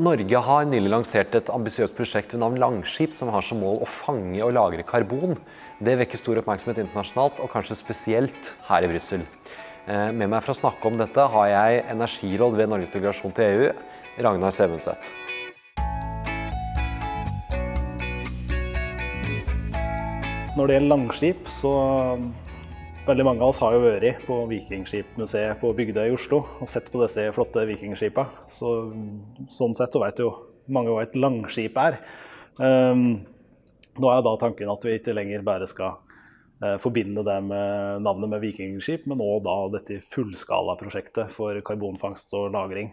Norge har nylig lansert et ambisiøst prosjekt ved navn Langskip, som har som mål å fange og lagre karbon. Det vekker stor oppmerksomhet internasjonalt, og kanskje spesielt her i Brussel. Eh, med meg for å snakke om dette har jeg energiråd ved Norges delegasjon til EU, Ragnar Sevenseth. Når det gjelder Langskip, så Veldig mange av oss har jo vært på Vikingskipmuseet på Bygdøy i Oslo og sett på disse flotte vikingskipa. Så, sånn sett så vet jo mange hva et langskip er. Um, nå er da tanken at vi ikke lenger bare skal uh, forbinde det med navnet med vikingskip, men òg da dette fullskalaprosjektet for karbonfangst og -lagring.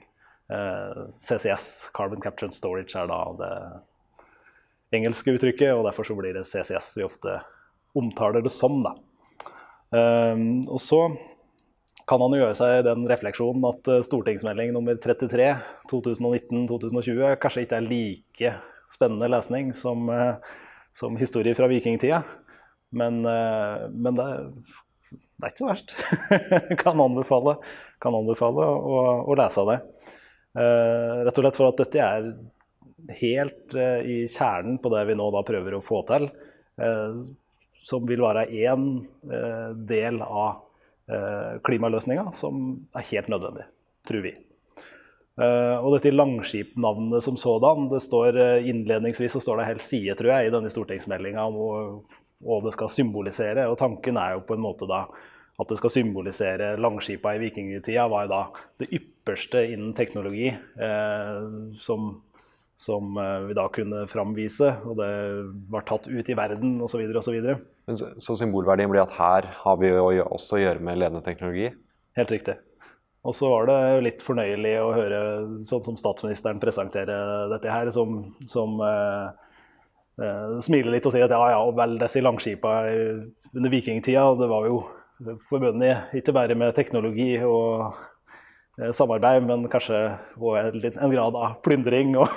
Uh, CCS, Carbon Capture and Storage, er da det engelske uttrykket, og derfor så blir det CCS vi ofte omtaler det som. da. Um, og så kan han gjøre seg den refleksjonen at uh, stortingsmelding nummer 33 2019-2020 kanskje ikke er like spennende lesning som, uh, som historier fra vikingtida. Men, uh, men det, det, er ikke så verst. kan anbefale, kan anbefale å, å, lese det. rett og slett for at dette er helt i kjernen på det vi nå da prøver å få til som vil være én eh, del av eh, klimaløsninga som er helt nødvendig, tror vi. Uh, og dette Langskip-navnet som sådan, det står innledningsvis så står det helt side, tror jeg, i denne stortingsmeldinga om hva det skal symbolisere. Og tanken er jo på en måte da at det skal symbolisere Langskipa i vikingtida, var da det ypperste innen teknologi uh, som som eh, vi da kunne framvise. Og det var tatt ut i verden osv. osv. Så, så symbolverdien blir at her har vi også å gjøre med ledende teknologi? Helt riktig. Og så var det litt fornøyelig å høre sånn som statsministeren presentere dette her, som, som eh, eh, smiler litt og sier at ja, ja, vel, disse langskipa under vikingtida, det var jo forbundet ikke bare med teknologi og Eh, samarbeid, men kanskje en grad av plyndring og,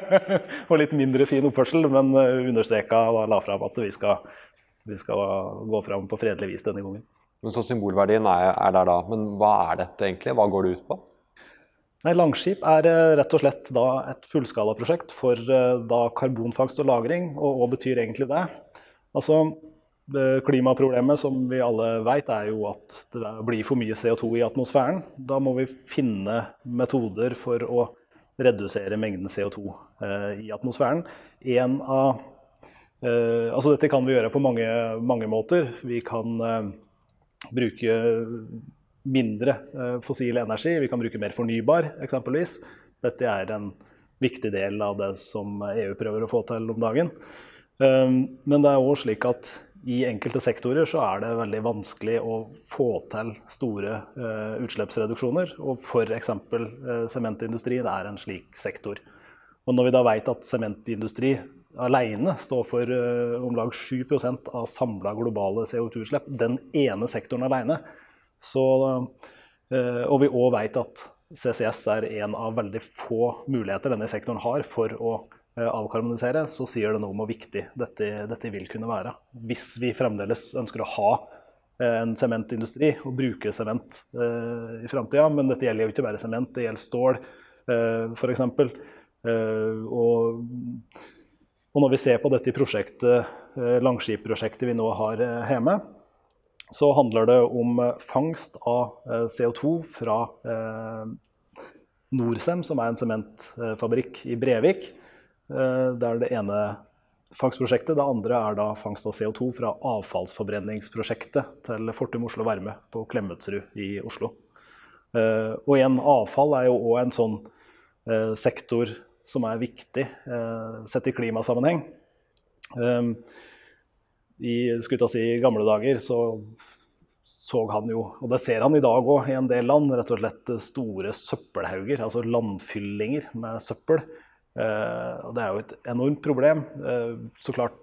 og litt mindre fin oppførsel. Men eh, understreka og la fram at vi skal, vi skal, gå fram på fredelig vis denne gangen. Men Så symbolverdien er, er der da. Men hva er dette egentlig? Hva går det ut på? Nei, Langskip er eh, rett og slett da et fullskalaprosjekt for da karbonfangst og -lagring. Og hva betyr egentlig det? Altså, Klimaproblemet som vi alle vet, er jo at det blir for mye CO2 i atmosfæren. Da må vi finne metoder for å redusere mengden CO2 eh, i atmosfæren. En av, eh, altså dette kan vi gjøre på mange, mange måter. Vi kan eh, bruke mindre eh, fossil energi. Vi kan bruke mer fornybar, eksempelvis. Dette er en viktig del av det som EU prøver å få til om dagen. Eh, men det er òg slik at i enkelte sektorer så er det veldig vanskelig å få til store uh, utslippsreduksjoner. Og f.eks. Uh, sementindustrien er en slik sektor. Og når vi da vet at sementindustri alene står for uh, om lag 7% av samla globale CO2-utslipp, den ene sektoren alene, så, uh, og vi òg vet at CCS er en av veldig få muligheter denne sektoren har for å uh, avkarbonisere, så sier det noe om hvor viktig dette, dette, vil kunne være. Hvis vi fremdeles ønsker å ha en sementindustri og bruke sement i framtida. Men dette gjelder jo ikke bare sement, det gjelder stål uh, f.eks. Og, og, når vi ser på dette prosjektet, langskipprosjektet Langskip-prosjektet vi nå har eh, hjemme, så handler det om fangst av CO2 fra Norcem, som er en sementfabrikk i Brevik. Eh, det er det ene fangstprosjektet. Det andre er da fangst av CO2 fra avfallsforbrenningsprosjektet til Fortum Oslo Varme på Klemetsrud i Oslo. Eh, og igjen, avfall er jo òg en sånn eh, sektor som er viktig sett i klimasammenheng. I si, gamle dager så så han jo, og det ser han i dag òg i en del land, rett og slett store søppelhauger, altså landfyllinger med søppel Eh, og det er jo et enormt problem. Eh, så klart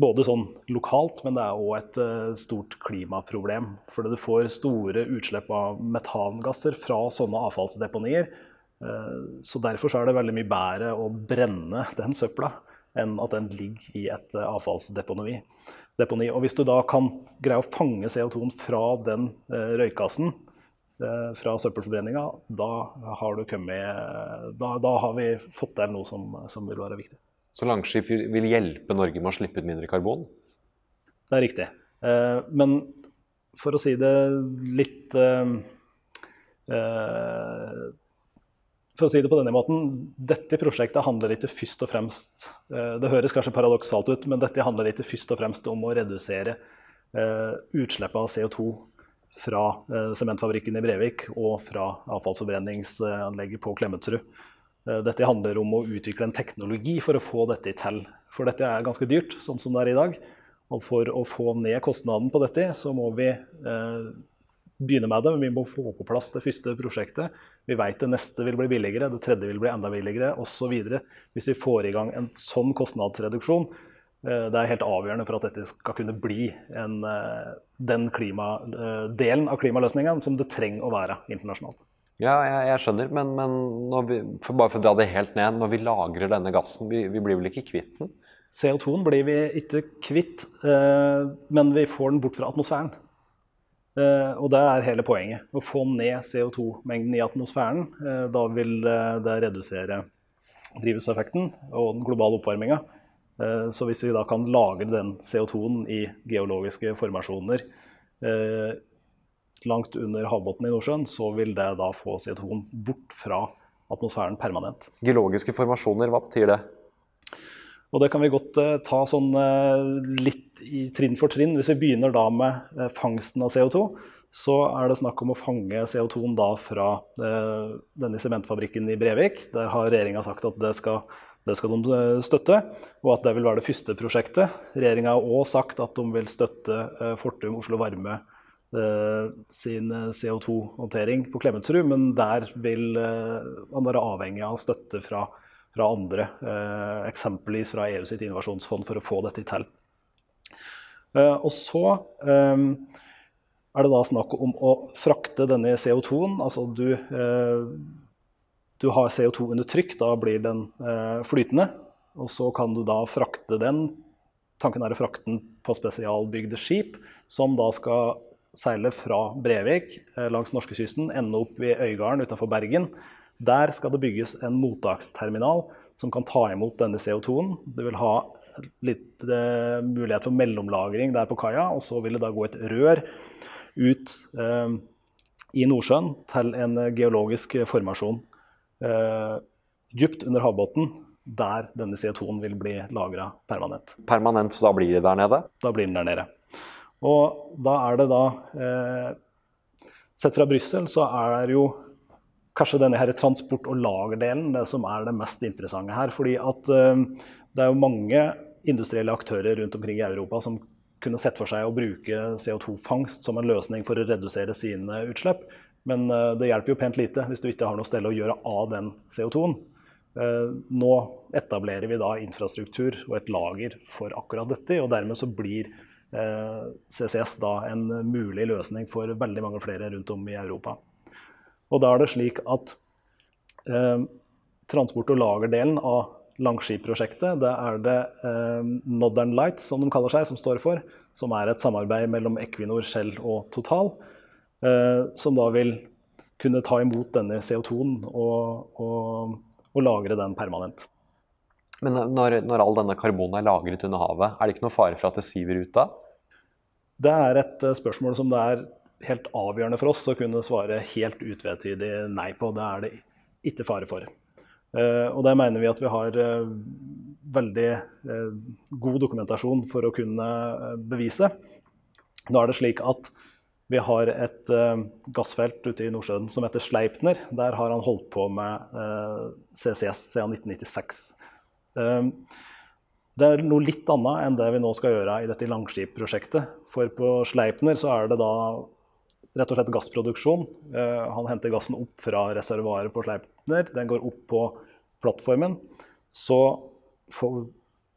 både sånn lokalt, men det er òg et stort klimaproblem. Fordi du får store utslipp av metangasser fra sånne avfallsdeponier. Uh, så derfor så er det veldig mye bedre å brenne den søpla enn at den ligger i et uh, avfallsdeponi. Deponi. Og hvis du da kan greie å fange CO2-en fra den røykassen eh, fra søppelforbrenninga, da har, du kommet, da, da har vi fått til noe som, som, vil være viktig. Så Langskip vil, hjelpe Norge med å slippe ut mindre karbon? Det er riktig. Eh, men for å si det litt eh, eh for å si det på denne måten, dette prosjektet handler ikke først og fremst eh, Det høres kanskje paradoksalt ut, men dette handler ikke først og fremst om å redusere eh, utslippet av CO2 fra eh, sementfabrikken i Brevik og fra avfallsforbrenningsanlegget på Klemetsrud. Dette handler om å utvikle en teknologi for å få dette til. For dette er ganske dyrt, sånn som det er i dag. Og for å få ned kostnaden på dette, så må vi begynne med det, men vi må få på plass det første prosjektet. Vi vet det neste vil bli billigere, det tredje vil bli enda billigere osv. Hvis vi får i gang en sånn kostnadsreduksjon, eh, det er helt avgjørende for at dette skal kunne bli en, eh, den klima, eh, delen av klimaløsningen som det trenger å være internasjonalt. Ja, jeg, jeg skjønner, men, men vi, for bare for å dra det helt ned, når vi lagrer denne gassen, vi, vi blir vel ikke kvitt den? CO2-en blir vi ikke kvitt, men vi får den bort fra atmosfæren. Eh, og det er hele poenget. Å få ned CO2-mengden i atmosfæren. Eh, da vil eh, det redusere drivhuseffekten og den globale oppvarminga. Så hvis vi da kan lagre den CO2-en i geologiske formasjoner langt under havbunnen i Nordsjøen, så vil det da få CO2-en bort fra atmosfæren permanent. Geologiske formasjoner, hva betyr det? Og det kan vi godt uh, ta sånn uh, litt i trinn for trinn. Hvis vi begynner da med uh, fangsten av CO2, så er det snakk om å fange CO2-en da fra denne sementfabrikken i Brevik. Der har regjeringa sagt at det skal, det skal, de støtte, og at det vil være det første prosjektet. Regjeringa har òg sagt at de vil støtte Fortum Oslo Varme sin CO2-håndtering på Klemetsrud, men der vil man være avhengig av støtte fra fra andre, eh, eksempelvis fra EU sitt innovasjonsfond, for å få dette til. Eh, og så eh, er det da snakk om å frakte denne CO2-en. Altså du, du, har CO2 under trykk, da blir den flytende. Og så kan du da frakte den. Tanken er å frakte den på spesialbygde skip, som da skal seile fra Brevik langs norskekysten, ende opp ved Øygarden utenfor Bergen der skal det bygges en mottaksterminal som kan ta imot denne CO2-en. Du vil ha litt eh, mulighet for mellomlagring der på kaia, og så vil det da gå et rør ut eh, i Nordsjøen til en geologisk formasjon eh, dypt under havbunnen, der denne CO2-en vil bli lagra permanent. Permanent, så da blir det der nede? Da blir den der nede. Og da er det da eh, Sett fra Brussel så er det jo kanskje denne her transport- og lagerdelen det som er det mest interessante her. fordi at uh, det er jo mange industrielle aktører rundt omkring i Europa som kunne sett for seg å bruke CO2-fangst som en løsning for å redusere sine utslipp. Men uh, det hjelper jo pent lite hvis du ikke har noe sted å gjøre av den CO2-en. Uh, eh, nå etablerer vi da infrastruktur og et lager for akkurat dette, og dermed så blir CCS da en mulig løsning for veldig mange flere rundt om i Europa. Og da er det slik at eh, transport- og lagerdelen av Langskip-prosjektet, det er det eh, Northern Lights, som de kaller seg, som står for. Som er et samarbeid mellom Equinor, Shell og Total. Eh, som da vil kunne ta imot denne CO2-en og, og, og, lagre den permanent. Men når, når all denne karbonen er lagret under havet, er det ikke noe fare for at det siver ut da? Det er et eh, spørsmål som det er helt avgjørende for oss å kunne svare helt utvetydig nei på. Det er det ikke fare for. Uh, og det mener vi at vi har uh, veldig uh, god dokumentasjon for å kunne bevise. Nå er det slik at vi har et gassfelt ute i Nordsjøen som heter Sleipner. Der har han holdt på med CCS siden 1996. Det er noe litt annet enn det vi nå skal gjøre i dette Langskip-prosjektet. For på Sleipner så er det da rett og slett gassproduksjon. Eh, han henter gassen opp fra reservoaret på Sleipner. Den går opp på plattformen. Så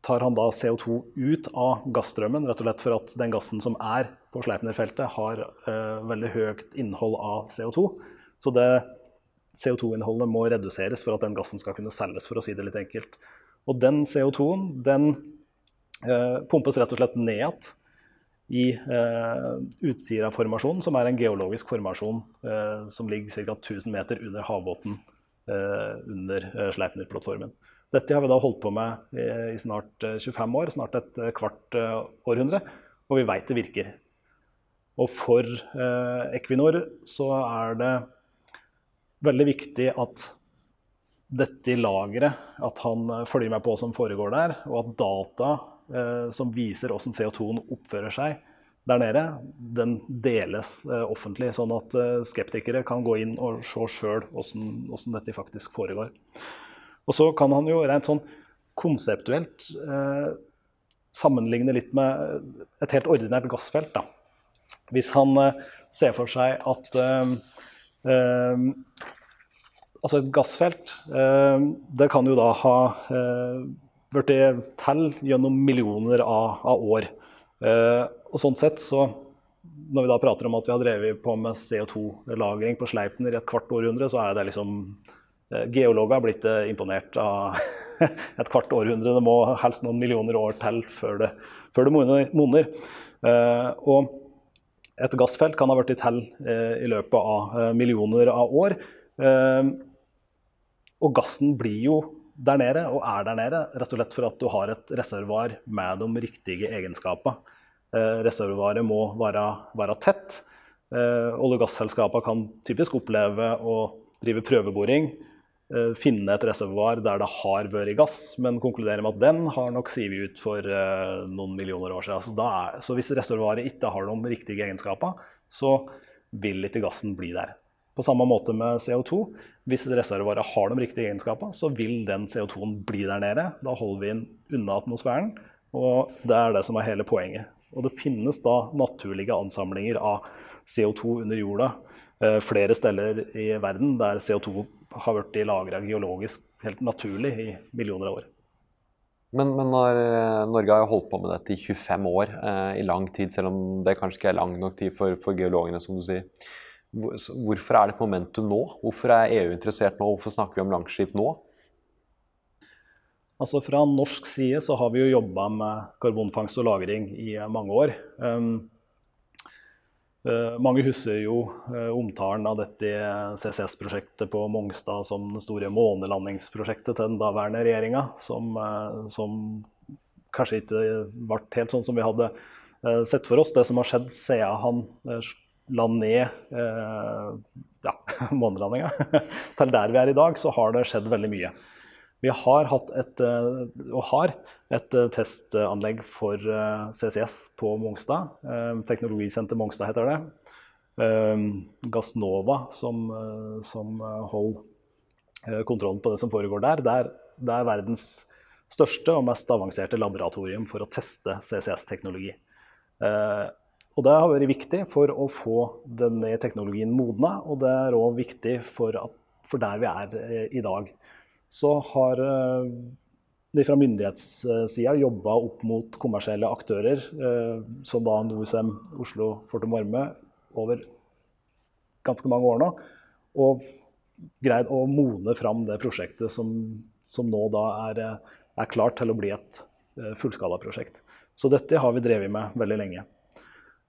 tar han da CO2 ut av gassstrømmen, rett og slett for at den gassen som er på Sleipner-feltet, har uh, veldig høyt innhold av CO2. Så det CO2-innholdet må reduseres for at den gassen skal kunne selges, for å si det litt enkelt. Og den CO2-en den uh, pumpes rett og slett ned igjen i eh, Utsira-formasjonen, som er en geologisk formasjon eh, som ligger ca. 1000 meter under havbunnen eh, under eh, Sleipner-plattformen. Dette har vi da holdt på med i, i snart 25 år, snart et kvart århundre, og vi veit det virker. Og for Equinor så er det veldig viktig at dette lageret, at han følger med på hva som foregår der, og at data eh, som viser hvordan CO2-en oppfører seg der nede, den deles eh, offentlig, sånn at eh, skeptikere kan gå inn og se sjøl hvordan, dette faktisk foregår. Og så kan han jo rent sånn konseptuelt eh, sammenligne litt med et helt ordinært gassfelt. Da. Hvis han eh, ser for seg at eh, Altså et gassfelt, det kan jo da ha blitt til gjennom millioner av, av år. Eh, og sånn sett så Når vi da prater om at vi har drevet på med CO2-lagring på Sleipner i et kvart århundre, så er det liksom eh, Geologer har blitt eh, imponert av et kvart århundre. Det må helst noen millioner år til før det, før det monner. Eh, og et gassfelt kan ha blitt til eh, i løpet av eh, millioner av år. og gassen blir jo der nede, og er der nede, rett og slett for at du har et reservoar med de riktige egenskapene. Eh, reservoaret må være, være tett. Eh, olje- og gasselskapene kan typisk oppleve å drive prøveboring, eh, finne et reservoar der det har vært gass, men konkludere med at den har nok sivet ut for eh, noen millioner år siden. Så, er, så hvis reservoaret ikke har de riktige egenskapene, så vil ikke gassen bli der. På samme måte med CO2. Hvis reservoaret har de riktige egenskapene, så vil den CO2-en bli der nede. Da holder vi den unna atmosfæren, og det er det som er hele poenget. Og det finnes da naturlige ansamlinger av CO2 under jorda eh, flere steder i verden der CO2 har blitt lagra geologisk helt naturlig i millioner av år. Men, men når eh, Norge har jo holdt på med dette i 25 år, eh, i lang tid, selv om det kanskje ikke er lang nok tid for, for geologene, som du sier. Hvorfor er det et momentum nå? Hvorfor er EU interessert nå? Hvorfor snakker vi om Langskip nå? Altså Fra norsk side så har vi jo jobba med karbonfangst og -lagring i mange år. Um, uh, mange husker jo uh, omtalen av dette CCS-prosjektet på Mongstad som det store månelandingsprosjektet til den daværende regjeringa, som, uh, som, kanskje ikke ble helt sånn som vi hadde sett for oss. Det som har skjedd siden han la ned eh, ja, månelandinga til der vi er i dag, så har det skjedd veldig mye. Vi har hatt et, eh, og har et eh, testanlegg for eh, CCS på Mongstad. Teknologisenter Mongstad heter det. Gassnova som, som holder kontrollen på det som foregår der. Det er verdens største og mest avanserte laboratorium for å teste CCS-teknologi. Og det har vært viktig for å få denne teknologien modna, og det er òg viktig for, at, for, der vi er eh, i dag. Så har eh, de fra myndighetssida jobba opp mot kommersielle aktører, eh, som da NOSM Oslo Fortum Varme, over ganske mange år nå. Og greid å mone fram det prosjektet som, som nå da er, er klart til å bli et fullskalaprosjekt. Så dette har vi drevet med veldig lenge.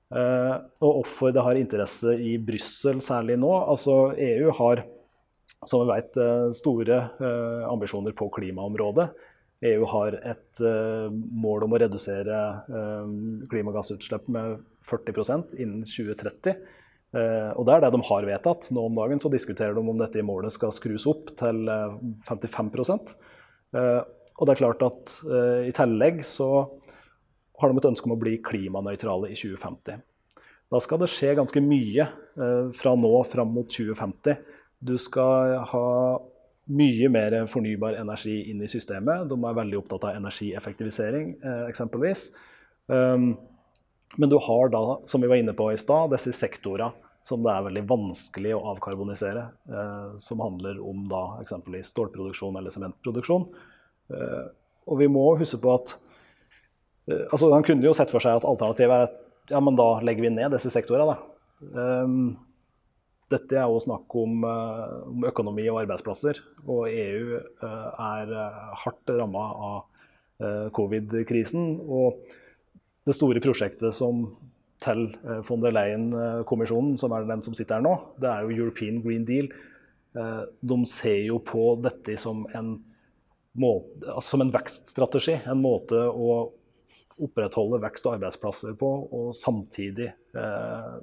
Uh, og hvorfor det har interesse i Brussel særlig nå. Altså EU har som vi vet, eh, store uh, ambisjoner på klimaområdet. EU har et mål om å redusere klimagassutslipp med 40% innen 2030. og det er det de har vedtatt. Nå om dagen så diskuterer de om dette målet skal skrus opp til 55 uh, Og det er klart at i tillegg så har de et ønske om å bli klimanøytrale i 2050. Da skal det skje ganske mye eh, fra nå fram mot 2050. Du skal ha mye mer fornybar energi inn i systemet. De er veldig opptatt av energieffektivisering, eh, eksempelvis. Um, men du har da, som vi var inne på i stad, disse sektorene som det er veldig vanskelig å avkarbonisere. Eh, som handler om da eksempelvis stålproduksjon eller sementproduksjon. og vi må huske på at altså, Han kunne jo sett for seg at alternativet er at ja, men da legger vi ned disse sektorene. Um, dette er jo snakk om, uh, om, økonomi og arbeidsplasser. Og EU er hardt ramma av covid-krisen. Og det store prosjektet som til eh, von der Leyen-kommisjonen, som er den som sitter her nå, det er jo European Green Deal. Eh, de ser jo på dette som en, måte, altså som en vekststrategi. En måte å opprettholde vekst og arbeidsplasser på, og samtidig eh,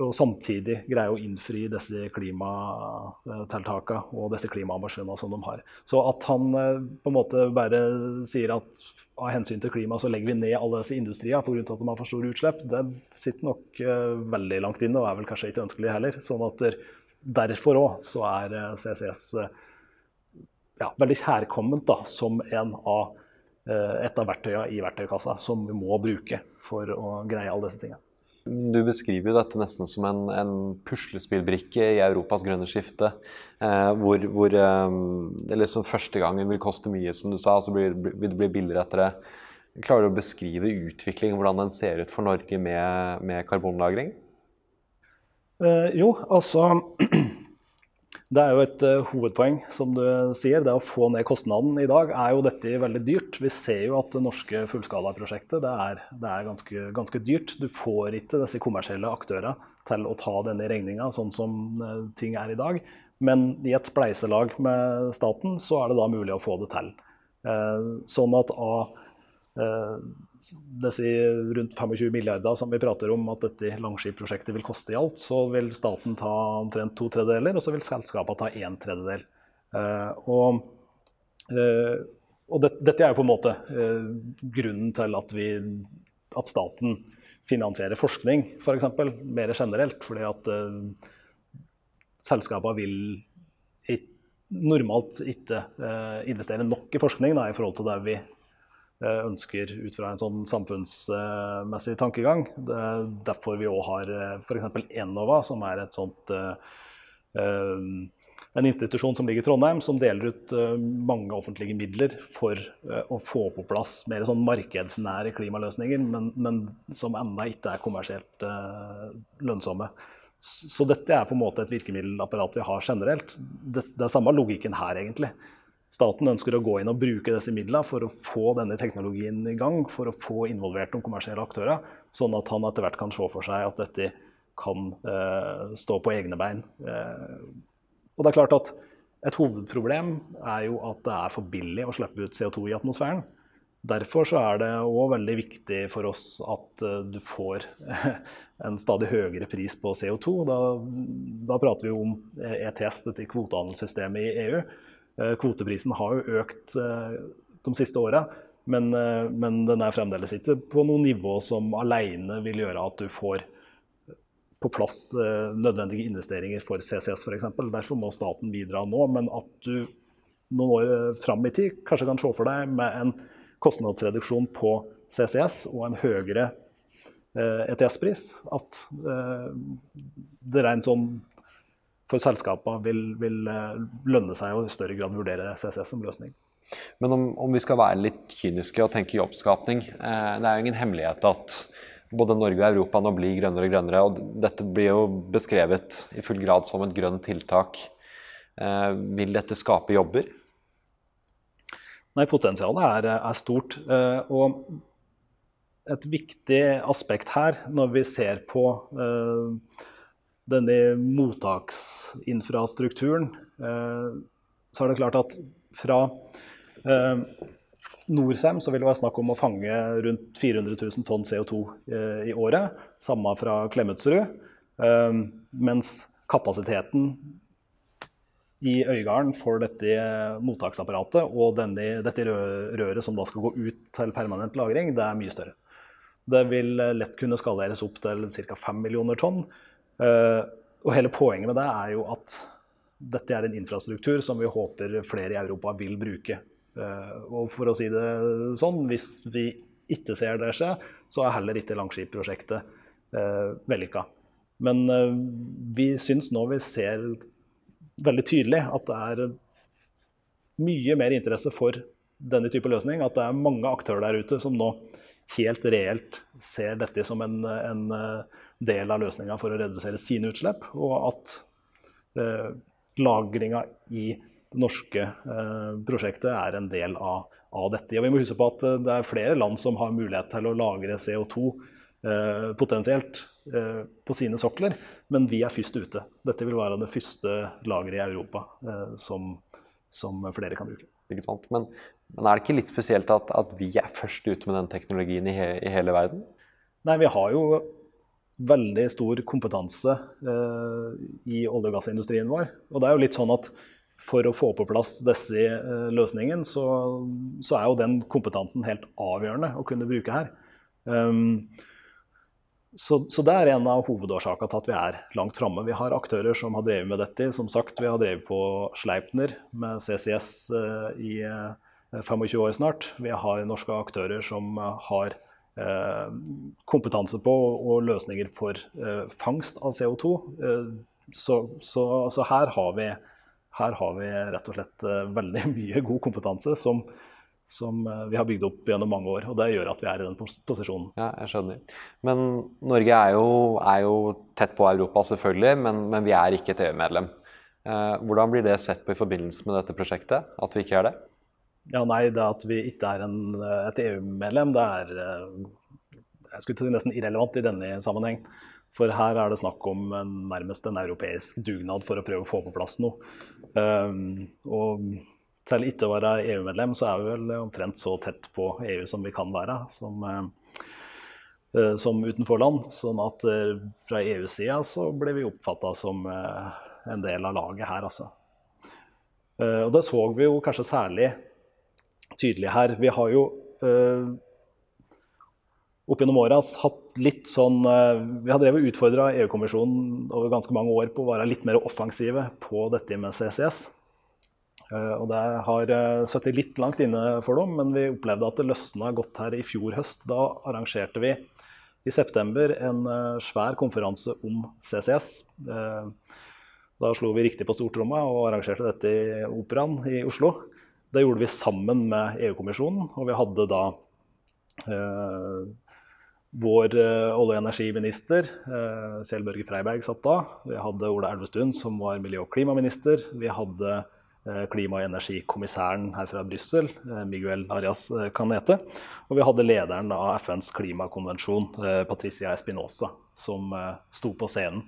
og samtidig greie å innfri disse klimatiltakene og disse klimaambisjonene som de har. Så at han eh, på en måte bare sier at av hensyn til klimaet så legger vi ned alle disse industriene pga. at de har for store utslipp, det sitter nok eh, veldig langt inne og er vel kanskje ikke ønskelig heller. sånn at der, Derfor òg så er uh, CCS uh, ja, veldig kjærkomment som en av, et av verktøyene i verktøykassa som vi må bruke for å greie alle disse tingene. Du beskriver jo dette nesten som en, en puslespillbrikke i Europas grønne skifte. Eh, hvor, hvor eh, det liksom første gangen vil koste mye, som du sa, så blir, det bli billigere etter det. Klarer du å beskrive utviklingen, hvordan den ser ut for Norge med, med karbonlagring? Eh, jo, altså Det er jo et uh, hovedpoeng, som du sier. Det å få ned kostnaden. I dag er jo dette veldig dyrt. Vi ser jo at det norske fullskalaprosjektet det er, det er ganske, ganske, dyrt. Du får ikke disse kommersielle aktørene til å ta denne regninga sånn som uh, ting er i dag. Men i et spleiselag med staten så er det da mulig å få det til. Uh, sånn at av disse rundt 25 milliarder som vi prater om at dette Langskip-prosjektet vil koste i alt, så vil staten ta omtrent to tredjedeler, og så vil selskapene ta én tredjedel. Uh, og, uh, og det, dette er jo på en måte uh, grunnen til at, vi, at staten finansierer forskning, f.eks., for mer generelt. fordi at selskapene vil normalt ikke investere nok i forskning da, i forhold til det vi Eh, ønsker ut fra en sånn samfunnsmessig tankegang. Det er derfor vi òg har eh, f.eks. Enova, som er et sånt eh, en institusjon som ligger i Trondheim, som deler ut mange offentlige midler for å få på plass mer sånn markedsnære klimaløsninger, men, men som ennå ikke er kommersielt lønnsomme. Så dette er på en måte et virkemiddelapparat vi har generelt. Det, det er samme logikken her, egentlig. Staten ønsker å gå inn og bruke disse midlene for å få denne teknologien i gang, for å få involvert noen kommersielle aktører, sånn at han etter hvert kan se for seg at dette kan eh, stå på egne bein. Eh, og det er klart at Et hovedproblem er jo at det er for billig å slippe ut CO2 i atmosfæren. Derfor så er det òg veldig viktig for oss at uh, du får en stadig høyere pris på CO2. Da, da prater vi om ETS, dette kvotehandelssystemet i EU. Eh, kvoteprisen har jo økt eh, de siste åra, men, eh, men, den er fremdeles ikke på noe nivå som alene vil gjøre at du får på plass nødvendige investeringer for CCS f.eks. Derfor må staten bidra nå, men at du noen år fram i tid kanskje kan se for deg med en kostnadsreduksjon på CCS og en høyere ETS-pris, e at det rent sånn for selskapene vil, vil, eh, lønne seg å i større grad vurdere CCS som løsning. Men om, om, vi skal være litt kyniske og tenke jobbskapning eh, Det er jo ingen hemmelighet at både Norge og Europa nå blir grønnere og grønnere. og Dette blir jo beskrevet i full grad som et grønt tiltak. Eh, vil dette skape jobber? Nei, potensialet er, er stort. Eh, og et viktig aspekt her, når vi ser på eh, denne mottaksinfrastrukturen, eh, så er det klart at fra eh, Norcem så vil det være snakk om å fange rundt 400 000 tonn CO2 eh, i året. Samme fra Klemetsrud. Mens kapasiteten i Øygarden for dette mottaksapparatet og denne, dette røret som da skal gå ut til permanent lagring, det er mye større. Det vil lett kunne skaleres opp til ca. 5 millioner tonn. Uh, og hele poenget med det er jo at dette er en infrastruktur som vi håper flere i Europa vil bruke. Uh, og for å si det sånn, hvis vi ikke ser det skje, så er heller ikke Langskip-prosjektet uh, vellykka. Men vi syns nå vi ser veldig tydelig at det er mye mer interesse for denne type løsning. At det er mange aktører der ute som nå helt reelt ser dette som en, en del av løsninga for å redusere sine utslipp, og at eh, lagringa i det norske eh, prosjektet er en del av, av, dette. Og vi må huske på at eh, det er flere land som har mulighet til å lagre CO2 eh, potensielt eh, på sine sokler, men vi er først ute. Dette vil være det første lageret i Europa eh, som, som, flere kan bruke. Ikke sant? Men, men, er det ikke litt spesielt at, at, vi er først ute med den teknologien i, he, i hele verden? Nei, vi har jo veldig stor kompetanse eh, i olje- og gassindustrien vår. Og det er jo litt sånn at for å få på plass disse eh, løsningene, så, så, er jo den kompetansen helt avgjørende å kunne bruke her. Um, så, så, det er en av hovedårsakene til at vi er langt framme. Vi har aktører som har drevet med dette. Som sagt, vi har drevet på Sleipner med CCS eh, i uh, 25 år snart. Vi har norske aktører som har kompetanse på og løsninger for fangst av CO2. Så, så, så her har vi her har vi rett og slett eh, veldig mye god kompetanse som, som eh, vi har bygd opp gjennom mange år. og Det gjør at vi er i den posisjonen. Ja, jeg skjønner. Men Norge er jo, er jo tett på Europa, selvfølgelig, men, men vi er ikke et EU-medlem. Eh, hvordan blir det sett på i forbindelse med dette prosjektet, at vi ikke er det? Ja, nei, Det at vi ikke er en, et EU-medlem, det er jeg skulle si nesten irrelevant i denne sammenheng. For her er det snakk om en, nærmest en europeisk dugnad for å prøve å få på plass noe. Um, og til ikke å være EU-medlem, så er vi vel omtrent så tett på EU som vi kan være. Som, Eh, som utenfor land. Sånn at uh, fra EU-sida så blir vi oppfatta som uh, en del av laget her, altså. og det så vi jo kanskje særlig tydelig her. Vi har jo opp gjennom åra hatt litt sånn eh, Vi har drevet utfordra EU-kommisjonen over ganske mange år på å være litt mer offensive på dette med CCS. Eh, og det har eh, sittet litt langt inne for dem, men vi opplevde at det løsna godt her i fjor høst. Da arrangerte vi i september en svær konferanse om CCS. Da slo vi riktig på stortromma og arrangerte dette i Operaen i Oslo. Det gjorde vi sammen med EU-kommisjonen, og vi hadde da vår eh, olje- og energiminister, eh, Kjell Børge Freiberg, satt da. Vi hadde Ola Elvestuen, som var miljø- og klimaminister. Vi hadde klima- og energikommissæren her fra Brussel, Miguel Arias Canete. Og vi hadde lederen av FNs klimakonvensjon, Patricia Espinosa, som sto på scenen.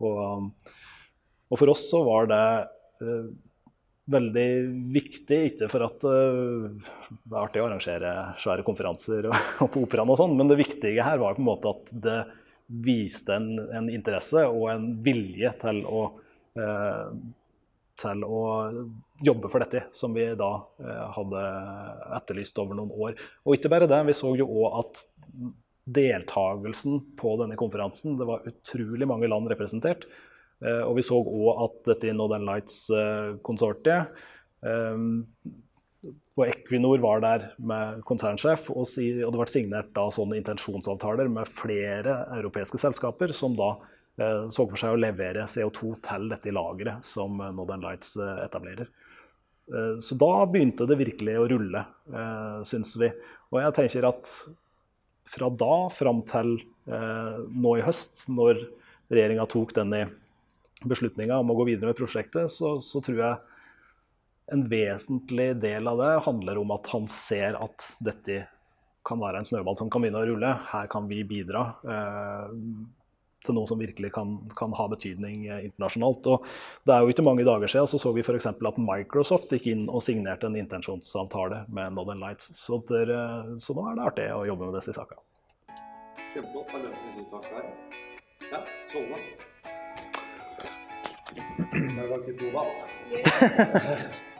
Og, og, for oss så var det veldig viktig, ikke for at uh, det er artig å arrangere svære konferanser og, og på operaen og sånn, men det viktige her var på en måte at det viste en, en interesse og en vilje til å, uh, til å jobbe for dette, som vi da uh, hadde etterlyst over noen år. Og ikke bare det, vi så jo òg at deltakelsen på denne konferansen, det var utrolig mange land representert, Eh, og vi så òg at dette Northern Lights-konsortiet eh, og Equinor var der med konsernsjef, og, det ble signert da sånne intensjonsavtaler med flere europeiske selskaper som da eh, så for seg å levere CO2 til dette lageret som Northern Lights etablerer. Så da begynte det virkelig å rulle, syns vi. Og jeg tenker at fra da fram til nå i høst, når regjeringa tok denne beslutninga om å gå videre med prosjektet, så, så, tror jeg en vesentlig del av det handler om at han ser at dette kan være en snøball som kan begynne å rulle. Her kan vi bidra eh, til noe som virkelig kan, kan ha betydning eh, internasjonalt. Og det er jo ikke mange dager siden så, så vi f.eks. at Microsoft gikk inn og signerte en intensjonsavtale med Northern Lights. Så, der, så nå er det artig å jobbe med disse sakene. Kjempegodt. Da løper vi si takk der. Ja, Solne. Det var ikke to valg.